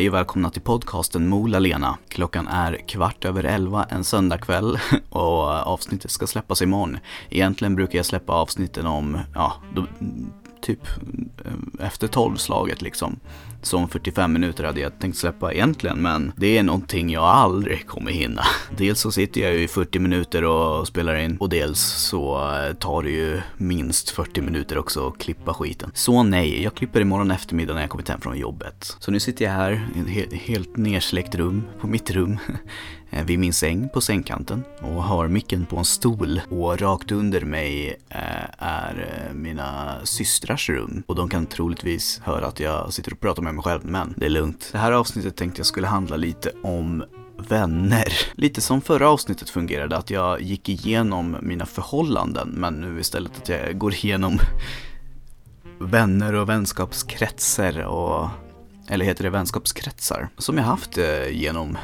Hej och välkomna till podcasten Mola Lena. Klockan är kvart över elva en söndagkväll och avsnittet ska släppas imorgon. Egentligen brukar jag släppa avsnitten om, ja, då, typ eh, efter tolvslaget liksom. Som 45 minuter hade jag tänkt släppa egentligen, men det är någonting jag aldrig kommer hinna. Dels så sitter jag ju i 40 minuter och spelar in och dels så eh, tar det ju minst 40 minuter också att klippa skiten. Så nej, jag klipper imorgon eftermiddag när jag kommit hem från jobbet. Så nu sitter jag här i ett helt nersläckt rum, på mitt rum. Eh, vid min säng på sängkanten och har micken på en stol och rakt under mig eh, är eh, mina systrars rum och de kan troligtvis höra att jag sitter och pratar med mig själv men det är lugnt. Det här avsnittet tänkte jag skulle handla lite om vänner. Lite som förra avsnittet fungerade, att jag gick igenom mina förhållanden men nu istället att jag går igenom vänner och vänskapskretsar och eller heter det vänskapskretsar, som jag haft genom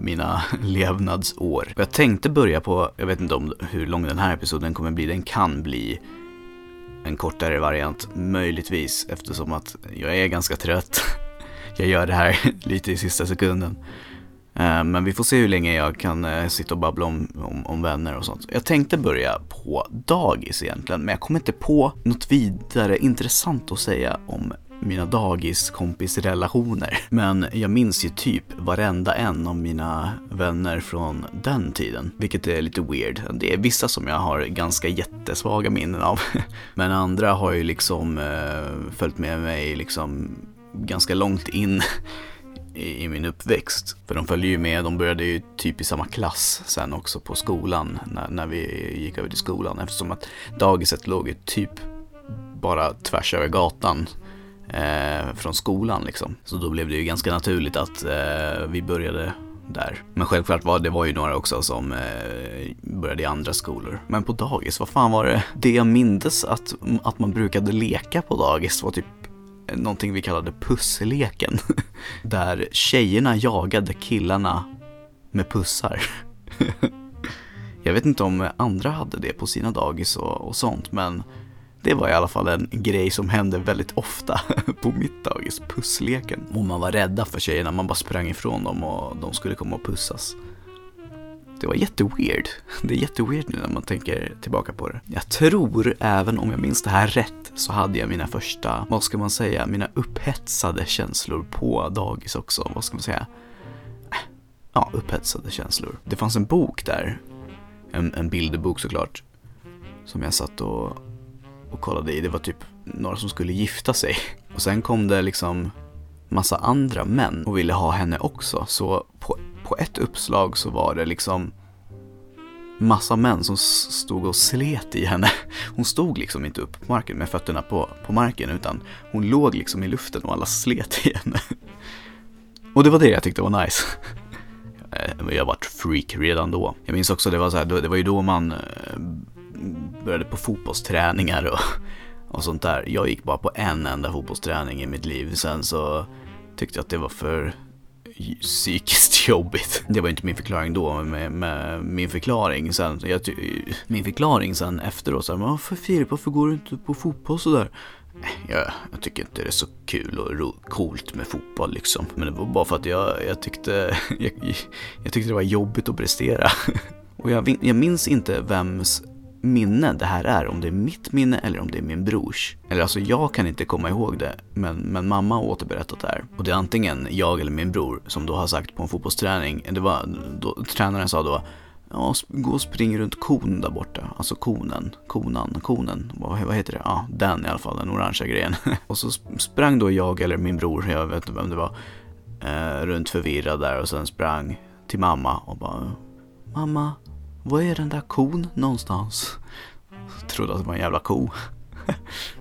mina levnadsår. Jag tänkte börja på, jag vet inte om hur lång den här episoden kommer bli, den kan bli en kortare variant, möjligtvis eftersom att jag är ganska trött. Jag gör det här lite i sista sekunden. Eh, men vi får se hur länge jag kan eh, sitta och babbla om, om, om, vänner och sånt. Jag tänkte börja på dagis egentligen, men jag kom inte på något vidare intressant att säga om mina dagiskompisrelationer. Men jag minns ju typ varenda en av mina vänner från den tiden. Vilket är lite weird. Det är vissa som jag har ganska jättesvaga minnen av. Men andra har ju liksom eh, följt med mig liksom ganska långt in i, min uppväxt. För de följde ju med, de började ju typ i samma klass sen också på skolan när, när vi gick över till skolan eftersom att dagiset låg ju typ bara tvärs över gatan eh, från skolan liksom. Så då blev det ju ganska naturligt att eh, vi började där. Men självklart var det var ju några också som eh, började i andra skolor. Men på dagis, vad fan var det? Det jag mindes att, att man brukade leka på dagis var typ någonting vi kallade pussleken. Där tjejerna jagade killarna med pussar. Jag vet inte om andra hade det på sina dagis och, och sånt, men det var i alla fall en grej som hände väldigt ofta på mitt dagis, pussleken. Och man var rädda för tjejerna, man bara sprang ifrån dem och de skulle komma och pussas. Det var jätteweird. Det är jätteweird nu när man tänker tillbaka på det. Jag tror, även om jag minns det här rätt, så hade jag mina första, vad ska man säga, mina upphetsade känslor på dagis också. Vad ska man säga? Ja, upphetsade känslor. Det fanns en bok där, en, en bilderbok såklart, som jag satt och och kollade i. Det var typ några som skulle gifta sig. Och sen kom det liksom massa andra män och ville ha henne också. Så på, på ett uppslag så var det liksom massa män som stod och slet i henne. Hon stod liksom inte upp på marken med fötterna på, på marken utan hon låg liksom i luften och alla slet i henne. Och det var det jag tyckte var nice. Jag var ett freak redan då. Jag minns också, det var, så här, det var ju då man eh, började på fotbollsträningar och, och sånt där. Jag gick bara på en enda fotbollsträning i mitt liv. Sen så tyckte jag att det var för psykiskt jobbigt. Det var inte min förklaring då, med, med min förklaring sen, jag, min förklaring sen efteråt, så här, varför Filip, varför går du inte på fotboll sådär? Jag, jag tycker inte det är så kul och ro, coolt med fotboll liksom. Men det var bara för att jag, jag tyckte, jag, jag tyckte det var jobbigt att prestera. Och jag, jag minns inte vems minne det här är, om det är mitt minne eller om det är min brors. Eller alltså jag kan inte komma ihåg det, men, men mamma har återberättat det här. Och det är antingen jag eller min bror som då har sagt på en fotbollsträning, eh, det var, då, tränaren sa då Ja, gå och spring runt kon där borta. Alltså konen, konan, konen. Vad, vad heter det? Ja, den i alla fall, den orangea grejen. och så sprang då jag eller min bror, jag vet inte vem det var, eh, runt förvirrad där och sen sprang till mamma och bara Mamma, var är den där kon någonstans? Jag trodde att det var en jävla ko.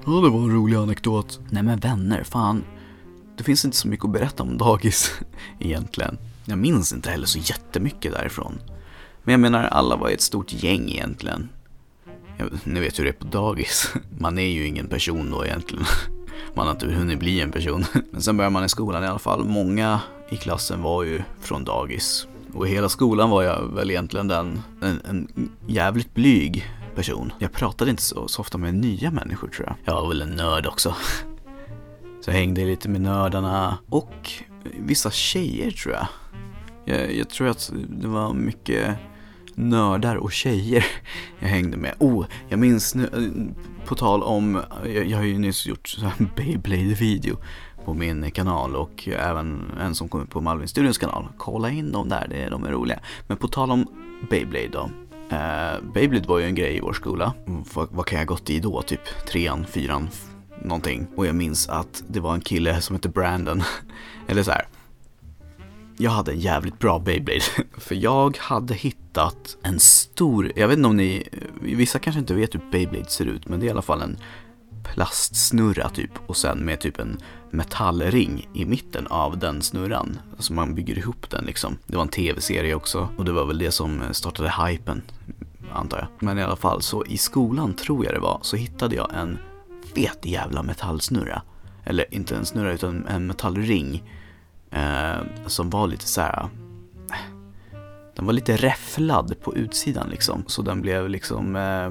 ja, det var en rolig anekdot. Nej men vänner, fan. Det finns inte så mycket att berätta om dagis egentligen. Jag minns inte heller så jättemycket därifrån. Men jag menar, alla var ett stort gäng egentligen. Jag, ni vet hur det är på dagis. Man är ju ingen person då egentligen. Man har inte hunnit bli en person. Men sen börjar man i skolan i alla fall. Många i klassen var ju från dagis. Och i hela skolan var jag väl egentligen den, en, en jävligt blyg person. Jag pratade inte så, så ofta med nya människor tror jag. Jag var väl en nörd också. Så jag hängde lite med nördarna och vissa tjejer tror jag. jag. Jag tror att det var mycket nördar och tjejer jag hängde med. Oh, jag minns nu, eh, på tal om, jag, jag har ju nyss gjort en Beyblade-video på min kanal och även en som kommer på Malvin Studios kanal. Kolla in dem där, det, de är roliga. Men på tal om Beyblade då. Uh, Beyblade var ju en grej i vår skola. Vad, vad kan jag gått i då? Typ trean, fyran, någonting. Och jag minns att det var en kille som hette Brandon. Eller så här. Jag hade en jävligt bra Beyblade. För jag hade hittat en stor, jag vet inte om ni, vissa kanske inte vet hur Beyblade ser ut, men det är i alla fall en plastsnurra typ och sen med typ en metallring i mitten av den snurran. Så man bygger ihop den liksom. Det var en tv-serie också och det var väl det som startade hypen antar jag. Men i alla fall så i skolan tror jag det var så hittade jag en fet jävla metallsnurra. Eller inte en snurra utan en metallring. Eh, som var lite så här. Eh, den var lite räfflad på utsidan liksom. Så den blev liksom eh,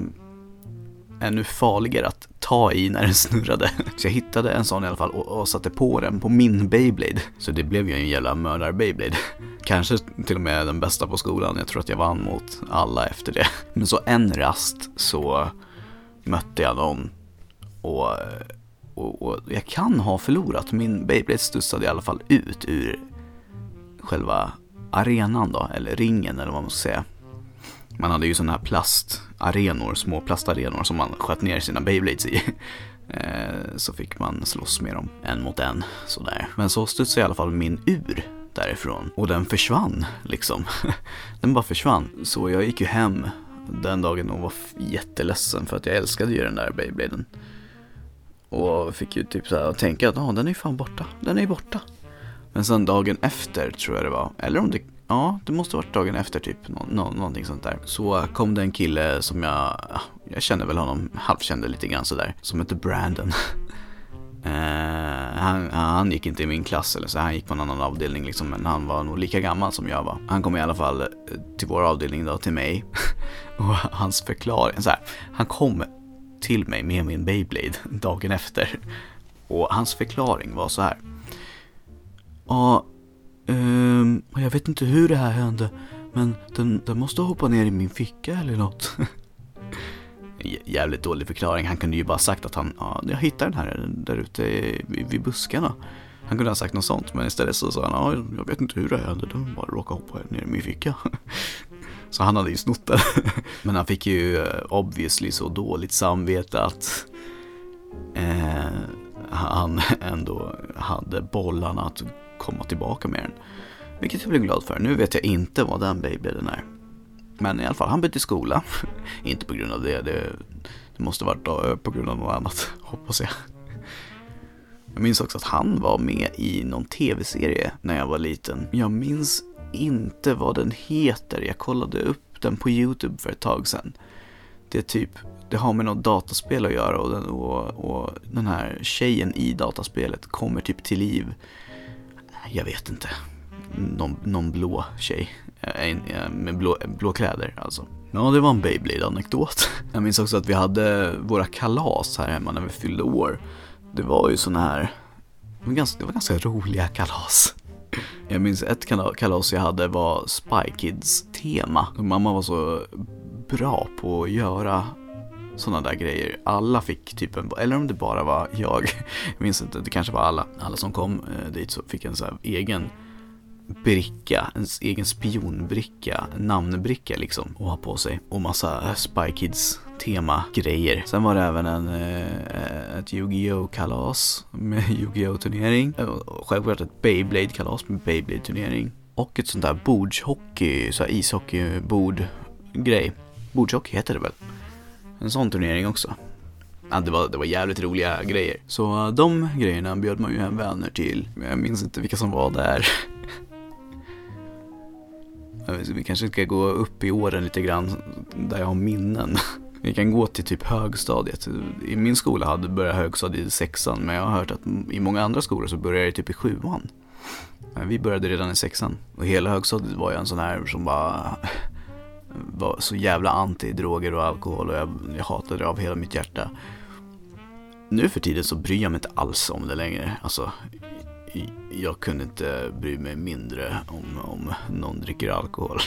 ännu farligare att ta i när den snurrade. Så jag hittade en sån i alla fall och, och satte på den på min Beyblade. Så det blev ju en jävla mördar-Beyblade. Kanske till och med den bästa på skolan. Jag tror att jag vann mot alla efter det. Men så en rast så mötte jag någon och, och, och jag kan ha förlorat. Min Beyblade studsade i alla fall ut ur själva arenan då, eller ringen eller vad man ska säga. Man hade ju sådana här plastarenor, små plastarenor som man sköt ner sina Beyblades i. Eh, så fick man slåss med dem en mot en sådär. Men så studsade i alla fall min ur därifrån och den försvann liksom. Den bara försvann. Så jag gick ju hem den dagen och var jätteledsen för att jag älskade ju den där Beybladen. Och fick ju typ såhär tänka att ah, den är ju fan borta, den är ju borta. Men sen dagen efter tror jag det var, eller om det Ja, det måste varit dagen efter typ, nå, nå, någonting sånt där. Så kom det en kille som jag, jag kände väl honom, halvkände lite grann sådär, som hette Brandon. Uh, han, han, gick inte i min klass eller så, han gick på en annan avdelning liksom, men han var nog lika gammal som jag var. Han kom i alla fall eh, till vår avdelning då, till mig. och hans förklaring, så här, han kom till mig med min Beyblade dagen efter. Och hans förklaring var så här. Ja, Um, jag vet inte hur det här hände, men den, den måste hoppa ner i min ficka eller något. Jävligt dålig förklaring. Han kunde ju bara sagt att han, ja, jag hittade den här där ute vid buskarna. Han kunde ha sagt något sånt, men istället så sa han, ja, jag vet inte hur det hände, den bara råkade hoppa ner i min ficka. Så han hade ju snott den. Men han fick ju eh, obviously så dåligt samvete att eh, han ändå hade bollarna att komma tillbaka med den. Vilket jag blev glad för. Nu vet jag inte vad den babyn är. Men i alla fall, han bytte skola. inte på grund av det, det, det måste varit eh, på grund av något annat, hoppas jag. Jag minns också att han var med i någon tv-serie när jag var liten. Jag minns inte vad den heter. Jag kollade upp den på YouTube för ett tag sedan. Det är typ, det har med något dataspel att göra och den, och, och den här tjejen i dataspelet kommer typ till liv jag vet inte, någon, någon blå tjej eh, eh, med blå, blå kläder alltså. Ja, det var en Beyblade-anekdot. Jag minns också att vi hade våra kalas här hemma när vi fyllde år. Det var ju sådana här, det var, ganska, det var ganska roliga kalas. Jag minns ett kalas jag hade var Spy Kids tema. Mamma var så bra på att göra sådana där grejer. Alla fick typ en, eller om det bara var jag, jag minns inte, det kanske var alla. Alla som kom eh, dit så fick en så här egen bricka, en egen spionbricka, namnbricka liksom att ha på sig. Och massa eh, Spy Kids tema grejer. Sen var det även en, eh, ett Yu-Gi-Oh kalas med Yu-Gi-Oh turnering. Eh, självklart ett Beyblade kalas med Beyblade turnering. Och ett sånt där bordshockey, så här ishockeybord grej. Bordshockey heter det väl? En sån turnering också. Ja, det, var, det var jävligt roliga grejer. Så eh, de grejerna bjöd man ju hem vänner till. Jag minns inte vilka som var där. Vi kanske ska gå upp i åren lite grann där jag har minnen. Vi kan gå till typ högstadiet. I min skola hade börjat högstadiet i sexan men jag har hört att i många andra skolor så börjar det typ i sjuan. Men vi började redan i sexan. Och hela högstadiet var jag en sån här som bara var så jävla anti droger och alkohol och jag, jag hatade det av hela mitt hjärta. Nu för tiden så bryr jag mig inte alls om det längre. Alltså, jag kunde inte bry mig mindre om, om någon dricker alkohol.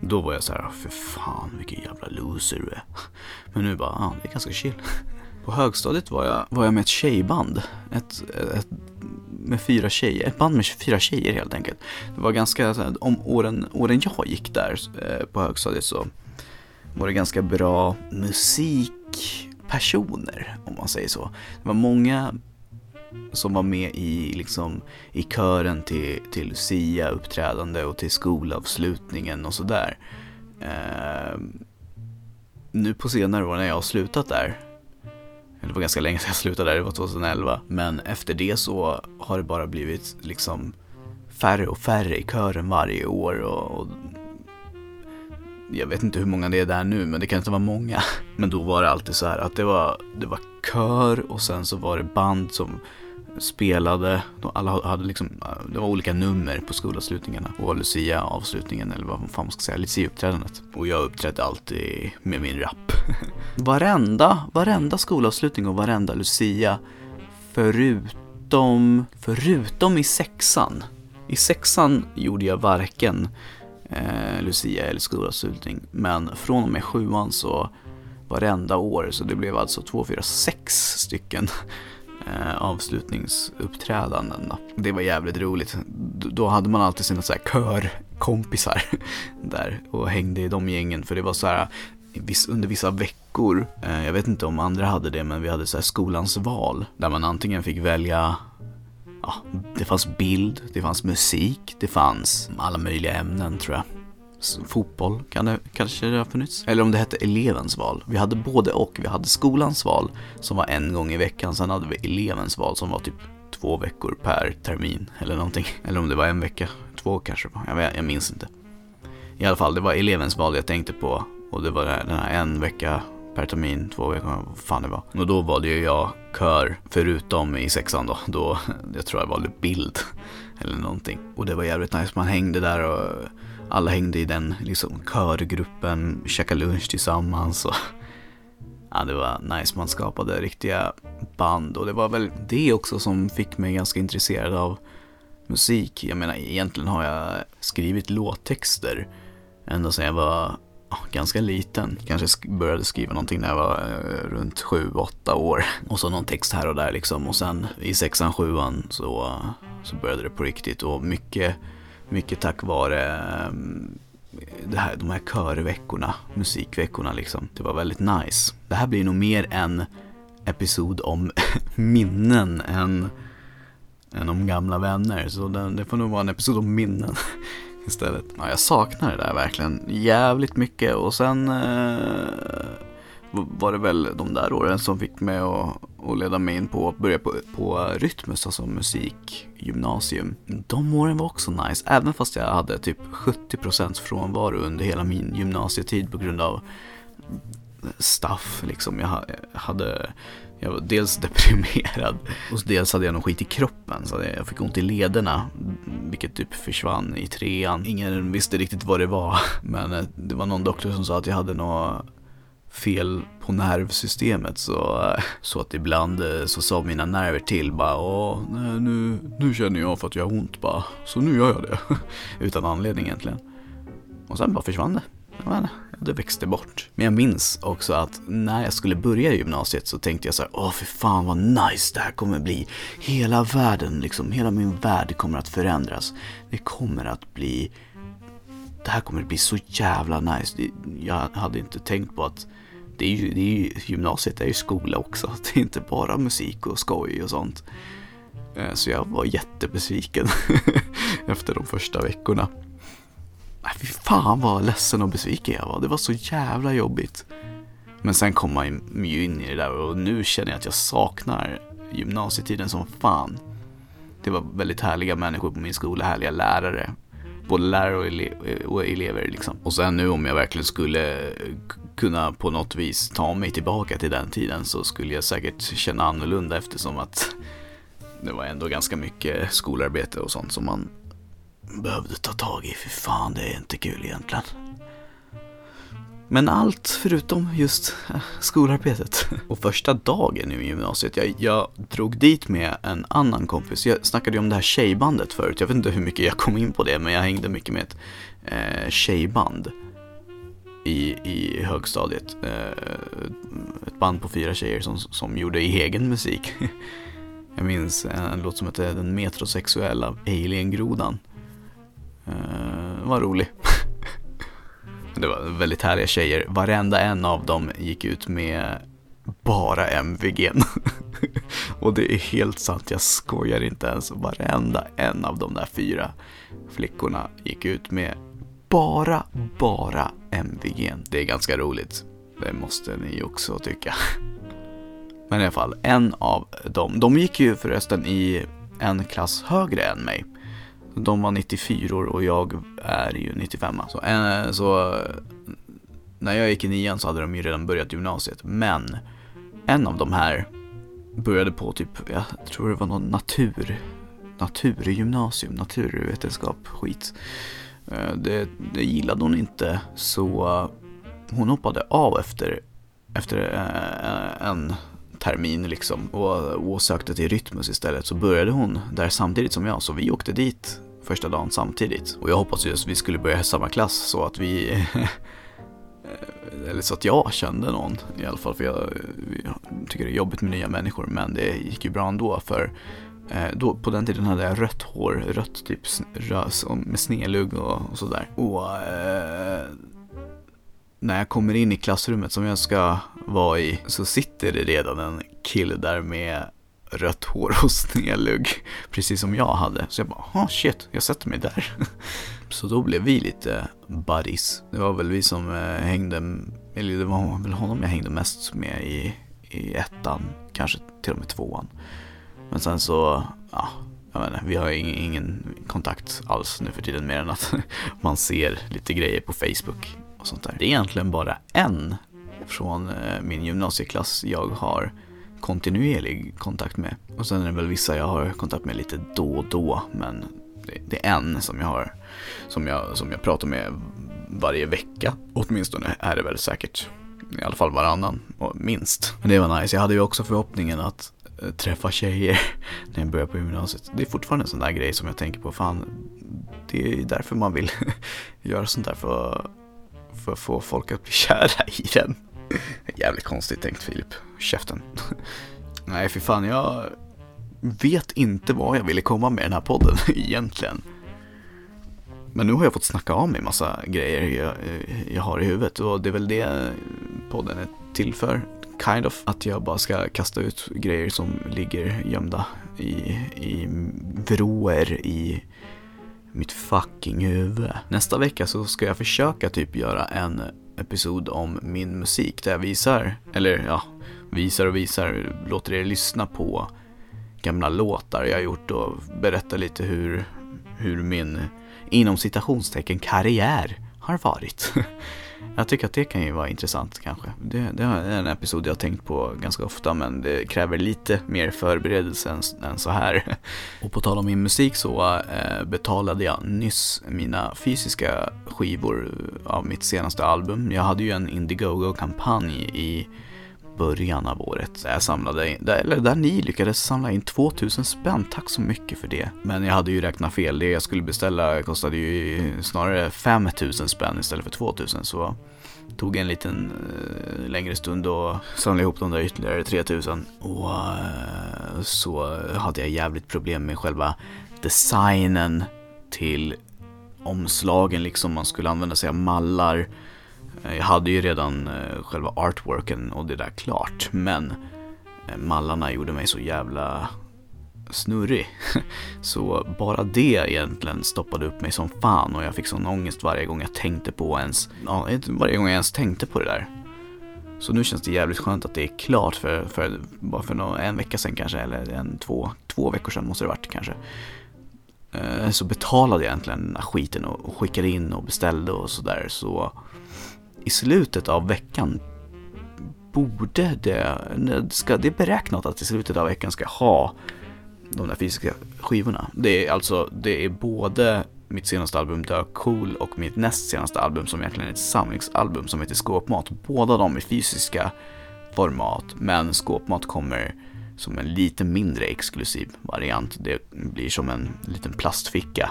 Då var jag så här, för fan vilken jävla loser du är. Men nu bara, ja, det är ganska chill. På högstadiet var jag, var jag med ett tjejband. Ett, ett, med fyra tjejer, ett band med fyra tjejer helt enkelt. Det var ganska, om åren, åren jag gick där eh, på högstadiet så var det ganska bra musikpersoner, om man säger så. Det var många som var med i, liksom, i kören till, till Lucia-uppträdande och till skolavslutningen och sådär. Eh, nu på senare år när jag har slutat där, det var ganska länge sedan jag slutade där, det var 2011, men efter det så har det bara blivit liksom färre och färre i kören varje år och, och jag vet inte hur många det är där nu, men det kan inte vara många. Men då var det alltid så här att det var, det var kör och sen så var det band som spelade, alla hade liksom, eh, det var olika nummer på skolavslutningarna och Lucia-avslutningen eller vad fan man ska säga, Lucia-uppträdandet. Och jag uppträdde alltid med min rap. varenda, varenda skolavslutning och varenda Lucia förutom, förutom i sexan. I sexan gjorde jag varken eh, Lucia eller skolavslutning, men från och med sjuan så varenda år, så det blev alltså två, fyra, sex stycken eh, avslutningsuppträdanden. Då. Det var jävligt roligt. Då hade man alltid sina så här körkompisar där och hängde i de gängen för det var så här under vissa veckor, eh, jag vet inte om andra hade det, men vi hade så här skolans val där man antingen fick välja Ja, det fanns bild, det fanns musik, det fanns alla möjliga ämnen tror jag fotboll kan det, kanske det har funnits. Eller om det hette elevens val. Vi hade både och. Vi hade skolans val som var en gång i veckan. Sen hade vi elevens val som var typ två veckor per termin eller någonting. Eller om det var en vecka, två kanske. Jag, vet, jag minns inte. I alla fall, det var elevens val jag tänkte på. Och det var den här en vecka per termin, två veckor, vad fan det var. Och då valde ju jag kör, förutom i sexan då. då jag tror jag valde bild eller någonting. Och det var jävligt nice, man hängde där och alla hängde i den liksom, körgruppen, käkade lunch tillsammans. Och, ja, det var nice, man skapade riktiga band och det var väl det också som fick mig ganska intresserad av musik. Jag menar, egentligen har jag skrivit låttexter ända sedan jag var ganska liten. Kanske började skriva någonting när jag var eh, runt sju, åtta år. Och så någon text här och där liksom. Och sen i sexan, sjuan så, så började det på riktigt. Och mycket mycket tack vare ehm, det här, de här körveckorna, musikveckorna liksom. Det var väldigt nice. Det här blir nog mer en episod om minnen än, än om gamla vänner. Så det, det får nog vara en episod om minnen istället. Ja, jag saknar det där verkligen jävligt mycket och sen eh, var det väl de där åren som fick mig att, att leda mig in på att börja på, på Rytmus, alltså musikgymnasium. De åren var också nice, även fast jag hade typ 70% frånvaro under hela min gymnasietid på grund av stuff liksom. Jag hade, jag var dels deprimerad och dels hade jag någon skit i kroppen så jag fick ont i lederna vilket typ försvann i trean. Ingen visste riktigt vad det var men eh, det var någon doktor som sa att jag hade något fel på nervsystemet så, så att ibland eh, så sa mina nerver till bara Åh, nej, nu, nu känner jag för att jag har ont bara, så nu gör jag det. Utan anledning egentligen. Och sen bara försvann det. Det växte bort. Men jag minns också att när jag skulle börja gymnasiet så tänkte jag så här, åh för fan vad nice det här kommer bli. Hela världen, liksom, hela min värld kommer att förändras. Det kommer att bli, det här kommer att bli så jävla nice. Jag hade inte tänkt på att det är ju, det är ju, gymnasiet är ju skola också. Det är inte bara musik och skoj och sånt. Eh, så jag var jättebesviken efter de första veckorna. Fy fan vad ledsen och besviken jag var. Det var så jävla jobbigt. Men sen kom man ju in i det där och nu känner jag att jag saknar gymnasietiden som fan. Det var väldigt härliga människor på min skola, härliga lärare både lärare och, ele och elever. Liksom. Och sen nu om jag verkligen skulle eh, kunna på något vis ta mig tillbaka till den tiden så skulle jag säkert känna annorlunda eftersom att det var ändå ganska mycket skolarbete och sånt som man behövde ta tag i. För fan, det är inte kul egentligen. Men allt förutom just eh, skolarbetet. Och första dagen i gymnasiet, jag, jag drog dit med en annan kompis. Jag snackade ju om det här tjejbandet förut. Jag vet inte hur mycket jag kom in på det, men jag hängde mycket med ett eh, tjejband i, i högstadiet. Eh, ett band på fyra tjejer som, som gjorde egen musik. Jag minns en låt som hette Den metrosexuella alien-grodan. Eh, var rolig. Det var väldigt härliga tjejer. Varenda en av dem gick ut med bara MVG. och det är helt sant, jag skojar inte ens. Varenda en av de där fyra flickorna gick ut med bara, bara MVG. Det är ganska roligt. Det måste ni också tycka. Men i alla fall, en av dem, de gick ju förresten i en klass högre än mig. De var 94 och jag är ju 95. Så, eh, så när jag gick i nian så hade de ju redan börjat gymnasiet. Men en av de här började på typ, jag tror det var någon natur, naturgymnasium, naturvetenskap, skit. Eh, det, det gillade hon inte så hon hoppade av efter, efter eh, en termin liksom och, och sökte till Rytmus istället så började hon där samtidigt som jag så vi åkte dit första dagen samtidigt. Och jag hoppas ju att vi skulle börja i samma klass så att vi eller så att jag kände någon i alla fall för jag, jag, tycker det är jobbigt med nya människor men det gick ju bra ändå för eh, då, på den tiden hade jag rött hår, rött typ rös med snedlugg och, och sådär. Och eh, när jag kommer in i klassrummet som jag ska vara i så sitter det redan en kille där med rött hår och snedlugg. Precis som jag hade. Så jag bara, ah shit, jag sätter mig där. Så då blev vi lite buddies. Det var väl vi som eh, hängde, eller det var väl honom jag hängde mest med i, i ettan, kanske till och med tvåan. Men sen så, ja, jag vet inte, vi har ingen, ingen kontakt alls nu för tiden mer än att man ser lite grejer på Facebook och sånt där. Det är egentligen bara en från eh, min gymnasieklass jag har kontinuerlig kontakt med. Och sen är det väl vissa jag har kontakt med lite då och då, men det, är en som jag har, som jag, som jag pratar med varje vecka. Åtminstone är det väl säkert. I alla fall varannan, minst. Men det var nice. Jag hade ju också förhoppningen att eh, träffa tjejer när jag började på gymnasiet. Det är fortfarande en sån där grej som jag tänker på. Fan, det är ju därför man vill göra sånt där för, för att få folk att bli kära i den. Jävligt konstigt tänkt Filip. Käften. Nej, för fan, jag vet inte vad jag ville komma med den här podden egentligen. Men nu har jag fått snacka av mig massa grejer jag, jag har i huvudet och det är väl det podden är till för. Kind of. Att jag bara ska kasta ut grejer som ligger gömda i, i vrår i mitt fucking huvud. Nästa vecka så ska jag försöka typ göra en episod om min musik där jag visar, eller ja, visar och visar, låter er lyssna på gamla låtar jag gjort och berättar lite hur, hur min inom citationstecken karriär har varit. Jag tycker att det kan ju vara intressant kanske. Det, det är en episod jag har tänkt på ganska ofta men det kräver lite mer förberedelse än, än så här. Och på tal om min musik så eh, betalade jag nyss mina fysiska skivor eh, av mitt senaste album. Jag hade ju en Indiegogo-kampanj i början av året. Jag samlade in, eller där ni lyckades samla in 2000 spänn, tack så mycket för det. Men jag hade ju räknat fel, det jag skulle beställa kostade ju snarare 5000 spänn istället för 2000 så tog en liten uh, längre stund och samlade ihop de där ytterligare 3000. Och uh, så hade jag jävligt problem med själva designen till omslagen liksom. Man skulle använda sig av mallar Eh, jag hade ju redan eh, själva artworken och det där klart, men eh, mallarna gjorde mig så jävla snurrig. Så bara det egentligen stoppade upp mig som fan och jag fick sån ångest varje gång jag tänkte på ens, ja, varje gång jag ens tänkte på det där. Så nu känns det jävligt skönt att det är klart för, för bara för någon, en vecka sedan kanske, eller en, två, två veckor sedan måste det varit kanske. Så betalade jag egentligen den här skiten och skickade in och beställde och sådär. Så i slutet av veckan borde det, ska, det är beräknat att i slutet av veckan ska ha de där fysiska skivorna. Det är alltså, det är både mitt senaste album Dö Cool och mitt näst senaste album som egentligen är ett samlingsalbum som heter Skåpmat. Båda de är fysiska format, men Skåpmat kommer som en lite mindre exklusiv variant. Det blir som en liten plastficka,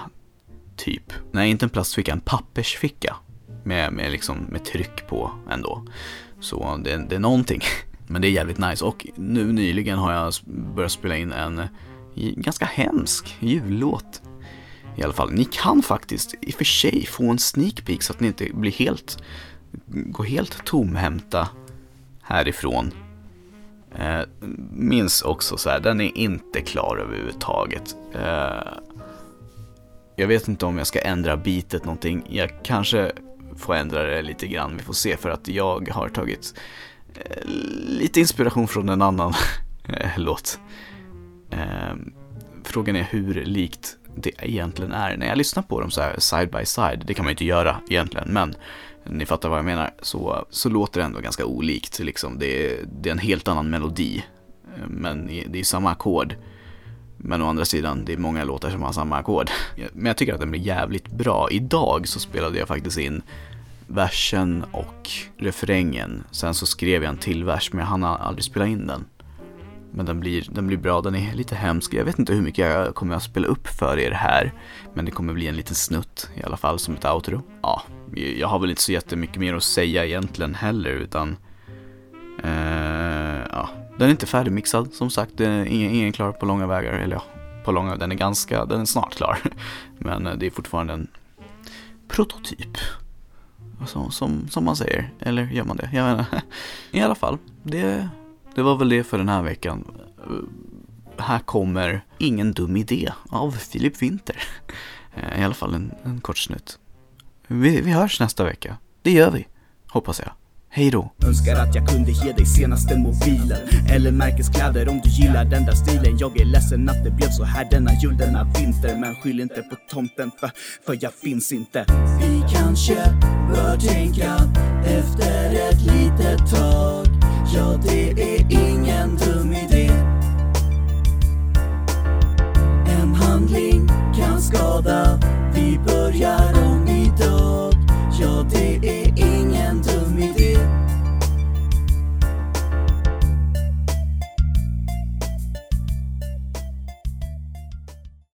typ. Nej, inte en plastficka, en pappersficka. Med, med, liksom, med tryck på ändå. Så det, det är någonting. Men det är jävligt nice och nu nyligen har jag börjat spela in en ganska hemsk jullåt. I alla fall, ni kan faktiskt i och för sig få en sneak peek så att ni inte blir helt, går helt tomhämta härifrån. Eh, minns också så här, den är inte klar överhuvudtaget. Eh, jag vet inte om jag ska ändra bitet någonting. Jag kanske får ändra det lite grann, vi får se för att jag har tagit eh, lite inspiration från en annan eh, låt. Eh, frågan är hur likt det egentligen är. När jag lyssnar på dem så här side by side, det kan man ju inte göra egentligen, men ni fattar vad jag menar, så, så låter det ändå ganska olikt. Liksom. Det, är, det är en helt annan melodi, eh, men det är samma ackord. Men å andra sidan, det är många låtar som har samma ackord. Men jag tycker att den blir jävligt bra. Idag så spelade jag faktiskt in versen och refrängen. Sen så skrev jag en till vers, men jag hann aldrig spela in den. Men den blir, den blir bra, den är lite hemsk. Jag vet inte hur mycket jag kommer att spela upp för er här. Men det kommer bli en liten snutt i alla fall som ett outro. Ja, jag har väl inte så jättemycket mer att säga egentligen heller utan... Den är inte färdigmixad som sagt. Den är ingen, ingen klar på långa vägar. Eller ja, på långa, den är ganska, den är snart klar. Men eh, det är fortfarande en prototyp. Som, som, som man säger, eller gör man det? Jag menar, I alla fall, det det var väl det för den här veckan. Eh, här kommer Ingen dum idé av Filip Winter. Eh, I alla fall en, en kort snutt. Vi, vi hörs nästa vecka. Det gör vi, hoppas jag. Hej då. Önskar att jag kunde ge dig senaste mobilen Eller märkeskläder om du gillar den där stilen Jag är ledsen att det blev så här denna jul, denna vinter Men skyll inte på tomten för, för jag finns inte Vi kanske bör tänka efter ett litet tag Ja, det är ingen dum idé. En handling kan skada. Vi börjar om idag. Ja, det är committed